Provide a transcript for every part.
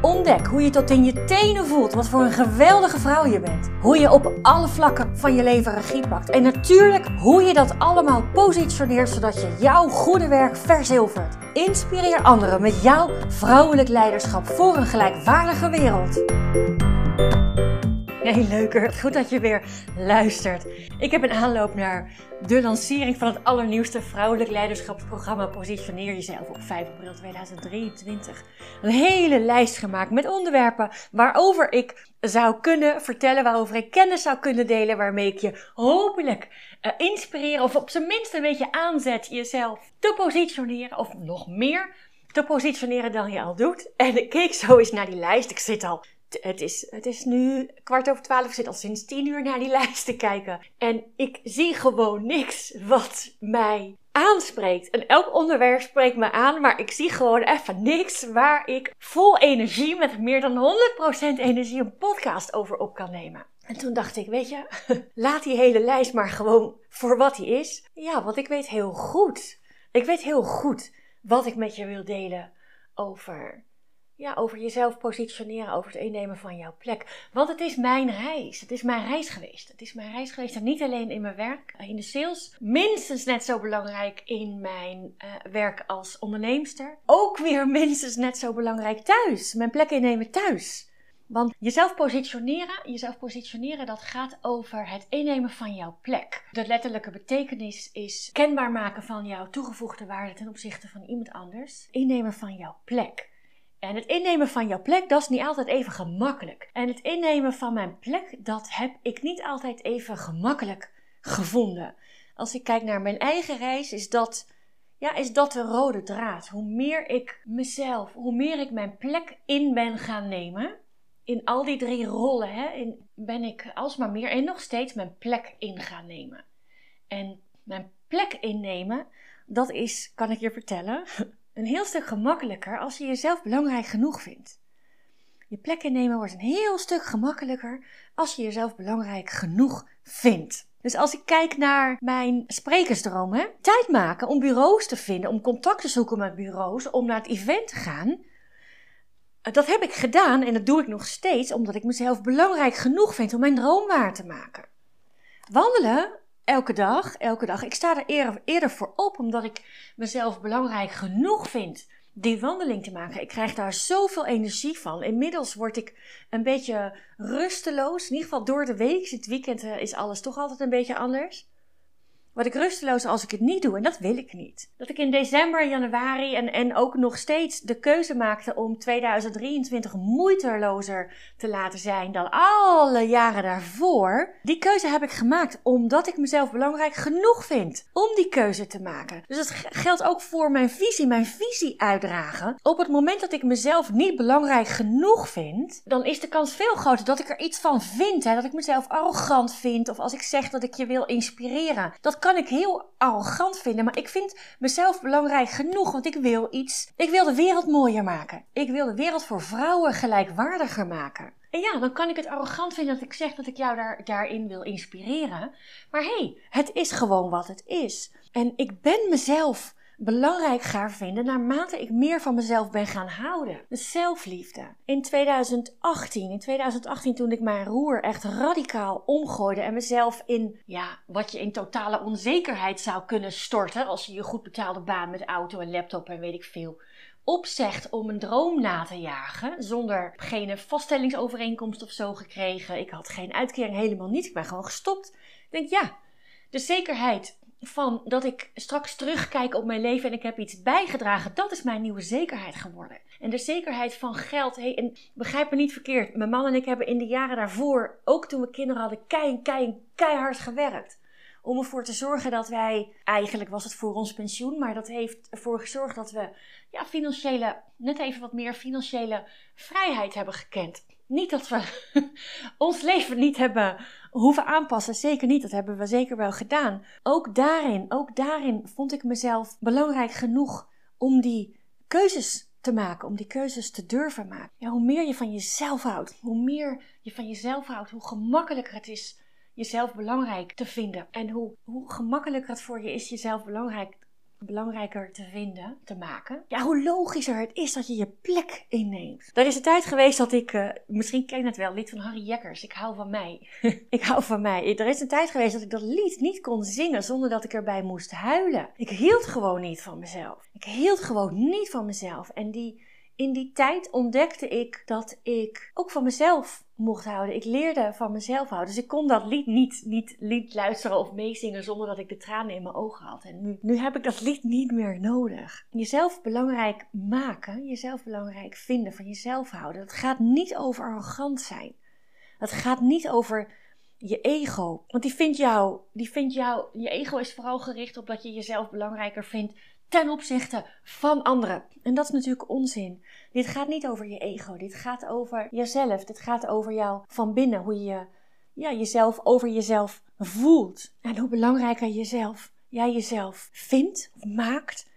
Ontdek hoe je tot in je tenen voelt wat voor een geweldige vrouw je bent. Hoe je op alle vlakken van je leven regie pakt. En natuurlijk hoe je dat allemaal positioneert zodat je jouw goede werk verzilvert. Inspireer anderen met jouw vrouwelijk leiderschap voor een gelijkwaardige wereld. Hey leuker, goed dat je weer luistert. Ik heb een aanloop naar de lancering van het allernieuwste vrouwelijk leiderschapsprogramma Positioneer Jezelf op 5 april 2023. Een hele lijst gemaakt met onderwerpen waarover ik zou kunnen vertellen, waarover ik kennis zou kunnen delen, waarmee ik je hopelijk uh, inspireren of op zijn minst een beetje aanzet jezelf te positioneren of nog meer te positioneren dan je al doet. En ik keek zo eens naar die lijst. Ik zit al het is, het is nu kwart over twaalf. Ik zit al sinds tien uur naar die lijst te kijken. En ik zie gewoon niks wat mij aanspreekt. En elk onderwerp spreekt me aan, maar ik zie gewoon even niks waar ik vol energie, met meer dan 100% energie, een podcast over op kan nemen. En toen dacht ik, weet je, laat die hele lijst maar gewoon voor wat die is. Ja, want ik weet heel goed. Ik weet heel goed wat ik met je wil delen over ja, over jezelf positioneren, over het innemen van jouw plek. Want het is mijn reis. Het is mijn reis geweest. Het is mijn reis geweest en niet alleen in mijn werk, in de sales. Minstens net zo belangrijk in mijn uh, werk als onderneemster. Ook weer minstens net zo belangrijk thuis. Mijn plek innemen thuis. Want jezelf positioneren, jezelf positioneren, dat gaat over het innemen van jouw plek. De letterlijke betekenis is kenbaar maken van jouw toegevoegde waarde ten opzichte van iemand anders. Innemen van jouw plek. En het innemen van jouw plek, dat is niet altijd even gemakkelijk. En het innemen van mijn plek, dat heb ik niet altijd even gemakkelijk gevonden. Als ik kijk naar mijn eigen reis, is dat, ja, is dat de rode draad. Hoe meer ik mezelf, hoe meer ik mijn plek in ben gaan nemen, in al die drie rollen, hè, in, ben ik alsmaar meer en nog steeds mijn plek in gaan nemen. En mijn plek innemen, dat is, kan ik je vertellen, een heel stuk gemakkelijker als je jezelf belangrijk genoeg vindt. Je plek innemen wordt een heel stuk gemakkelijker als je jezelf belangrijk genoeg vindt. Dus als ik kijk naar mijn sprekersdroom, hè, tijd maken om bureaus te vinden, om contact te zoeken met bureaus, om naar het event te gaan. Dat heb ik gedaan en dat doe ik nog steeds omdat ik mezelf belangrijk genoeg vind om mijn droom waar te maken. Wandelen elke dag, elke dag. Ik sta er eerder, voor op, omdat ik mezelf belangrijk genoeg vind die wandeling te maken. Ik krijg daar zoveel energie van. Inmiddels word ik een beetje rusteloos. In ieder geval door de week. Het weekend eh, is alles toch altijd een beetje anders word ik rusteloos als ik het niet doe. En dat wil ik niet. Dat ik in december, januari en, en ook nog steeds de keuze maakte om 2023 moeitelozer te laten zijn dan alle jaren daarvoor. Die keuze heb ik gemaakt omdat ik mezelf belangrijk genoeg vind om die keuze te maken. Dus dat geldt ook voor mijn visie, mijn visie uitdragen. Op het moment dat ik mezelf niet belangrijk genoeg vind, dan is de kans veel groter dat ik er iets van vind. Hè? Dat ik mezelf arrogant vind of als ik zeg dat ik je wil inspireren. Dat kan ik heel arrogant vinden, maar ik vind mezelf belangrijk genoeg, want ik wil iets. Ik wil de wereld mooier maken. Ik wil de wereld voor vrouwen gelijkwaardiger maken. En ja, dan kan ik het arrogant vinden dat ik zeg dat ik jou daar, daarin wil inspireren. Maar hé, hey, het is gewoon wat het is. En ik ben mezelf belangrijk ga vinden naarmate ik meer van mezelf ben gaan houden. De zelfliefde. In 2018, in 2018 toen ik mijn roer echt radicaal omgooide en mezelf in, ja, wat je in totale onzekerheid zou kunnen storten als je je goed betaalde baan met auto en laptop en weet ik veel opzegt om een droom na te jagen, zonder geen vaststellingsovereenkomst of zo gekregen. Ik had geen uitkering, helemaal niet. Ik ben gewoon gestopt. Ik denk, ja, de zekerheid van dat ik straks terugkijk op mijn leven en ik heb iets bijgedragen, dat is mijn nieuwe zekerheid geworden. En de zekerheid van geld, en begrijp me niet verkeerd, mijn man en ik hebben in de jaren daarvoor, ook toen we kinderen hadden, kei, kei, keihard gewerkt. Om ervoor te zorgen dat wij, eigenlijk was het voor ons pensioen, maar dat heeft ervoor gezorgd dat we ja, financiële, net even wat meer financiële vrijheid hebben gekend. Niet dat we ons leven niet hebben hoeven aanpassen. Zeker niet, dat hebben we zeker wel gedaan. Ook daarin, ook daarin vond ik mezelf belangrijk genoeg om die keuzes te maken, om die keuzes te durven maken. Ja, hoe meer je van jezelf houdt, hoe meer je van jezelf houdt, hoe gemakkelijker het is jezelf belangrijk te vinden. En hoe, hoe gemakkelijker het voor je is jezelf belangrijk belangrijker te vinden, te maken. Ja, hoe logischer het is dat je je plek inneemt. Er is een tijd geweest dat ik, uh, misschien ken je het wel, lied van Harry Jekkers, Ik hou van mij. ik hou van mij. Er is een tijd geweest dat ik dat lied niet kon zingen zonder dat ik erbij moest huilen. Ik hield gewoon niet van mezelf. Ik hield gewoon niet van mezelf. En die, in die tijd ontdekte ik dat ik ook van mezelf mocht houden. Ik leerde van mezelf houden. Dus ik kon dat lied niet, niet, luisteren of meezingen zonder dat ik de tranen in mijn ogen had. En nu, nu heb ik dat lied niet meer nodig. Jezelf belangrijk maken, jezelf belangrijk vinden, van jezelf houden. Dat gaat niet over arrogant zijn. Dat gaat niet over je ego. Want die vindt jou, die vindt jou, je ego is vooral gericht op dat je jezelf belangrijker vindt ten opzichte van anderen. En dat is natuurlijk onzin. Dit gaat niet over je ego. Dit gaat over jezelf. Dit gaat over jou van binnen. Hoe je ja, jezelf over jezelf voelt. En hoe belangrijker jezelf, jij jezelf vindt maakt.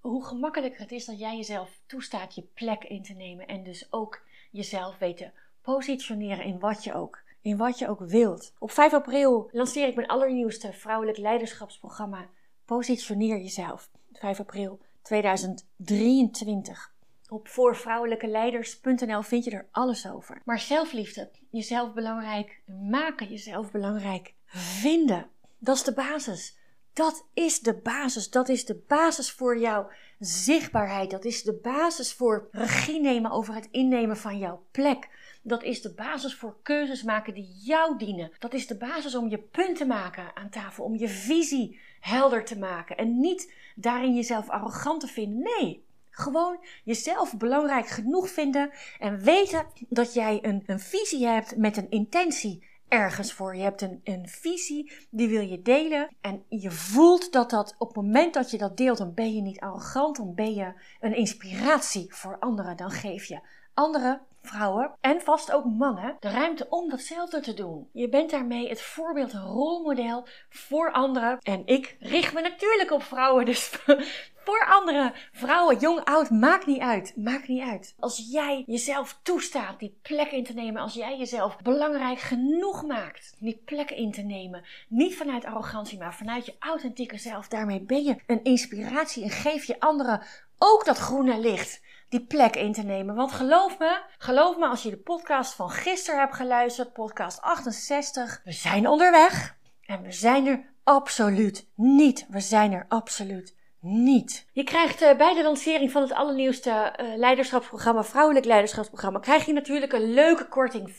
Hoe gemakkelijker het is dat jij jezelf toestaat je plek in te nemen. En dus ook jezelf weten positioneren in wat je ook in wat je ook wilt. Op 5 april lanceer ik mijn allernieuwste vrouwelijk leiderschapsprogramma Positioneer jezelf. 5 april 2023. Op voorvrouwelijkeleiders.nl vind je er alles over. Maar zelfliefde, jezelf belangrijk maken, jezelf belangrijk vinden, dat is de basis. Dat is de basis. Dat is de basis voor jouw zichtbaarheid. Dat is de basis voor regie nemen over het innemen van jouw plek. Dat is de basis voor keuzes maken die jou dienen. Dat is de basis om je punt te maken aan tafel, om je visie helder te maken. En niet daarin jezelf arrogant te vinden. Nee, gewoon jezelf belangrijk genoeg vinden en weten dat jij een, een visie hebt met een intentie ergens voor. Je hebt een, een visie, die wil je delen. En je voelt dat dat op het moment dat je dat deelt, dan ben je niet arrogant, dan ben je een inspiratie voor anderen. Dan geef je anderen vrouwen en vast ook mannen de ruimte om datzelfde te doen. Je bent daarmee het voorbeeld, rolmodel voor anderen. En ik richt me natuurlijk op vrouwen, dus voor andere vrouwen, jong, oud, maakt niet uit. Maakt niet uit. Als jij jezelf toestaat die plek in te nemen, als jij jezelf belangrijk genoeg maakt die plek in te nemen, niet vanuit arrogantie, maar vanuit je authentieke zelf, daarmee ben je een inspiratie en geef je anderen ook dat groene licht die plek in te nemen. Want geloof me, geloof me als je de podcast van gisteren hebt geluisterd, podcast 68, we zijn onderweg en we zijn er absoluut niet. We zijn er absoluut niet. Je krijgt uh, bij de lancering van het allernieuwste uh, leiderschapsprogramma, vrouwelijk leiderschapsprogramma, krijg je natuurlijk een leuke korting, 25%.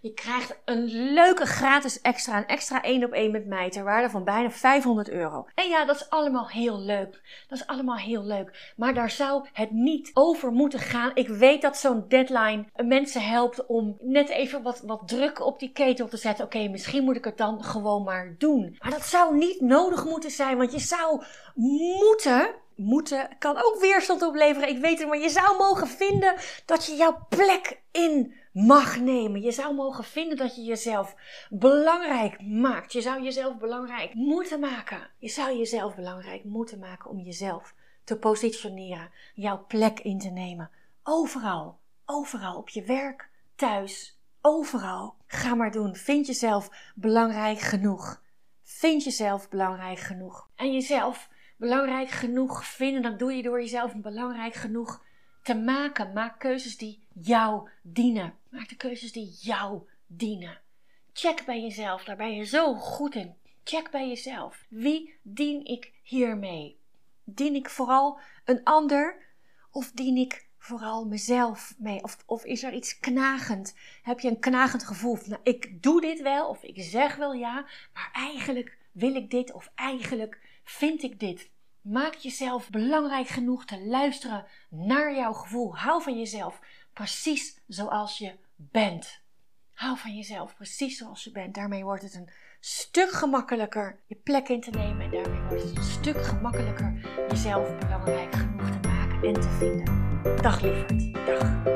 Je krijgt een leuke gratis extra, een extra 1 op 1 met mij ter waarde van bijna 500 euro. En ja, dat is allemaal heel leuk. Dat is allemaal heel leuk. Maar daar zou het niet over moeten gaan. Ik weet dat zo'n deadline mensen helpt om net even wat, wat druk op die ketel te zetten. Oké, misschien moet ik het dan gewoon maar doen. Maar dat zou niet nodig moeten zijn, want je zou moeten, moeten kan ook weerstand opleveren. Ik weet het, maar je zou mogen vinden dat je jouw plek in mag nemen. Je zou mogen vinden dat je jezelf belangrijk maakt. Je zou jezelf belangrijk moeten maken. Je zou jezelf belangrijk moeten maken om jezelf te positioneren, jouw plek in te nemen. Overal, overal, op je werk, thuis, overal. Ga maar doen. Vind jezelf belangrijk genoeg. Vind jezelf belangrijk genoeg. En jezelf belangrijk genoeg vinden, dan doe je door jezelf belangrijk genoeg te maken. Maak keuzes die jou dienen. Maak de keuzes die jou dienen. Check bij jezelf, daar ben je zo goed in. Check bij jezelf. Wie dien ik hiermee? Dien ik vooral een ander of dien ik vooral mezelf mee? Of, of is er iets knagend? Heb je een knagend gevoel? Nou, ik doe dit wel of ik zeg wel ja, maar eigenlijk wil ik dit of eigenlijk vind ik dit? Maak jezelf belangrijk genoeg te luisteren naar jouw gevoel. Hou van jezelf precies zoals je bent. Hou van jezelf precies zoals je bent. Daarmee wordt het een stuk gemakkelijker je plek in te nemen. En daarmee wordt het een stuk gemakkelijker jezelf belangrijk genoeg te maken en te vinden. Dag lieverd. Dag.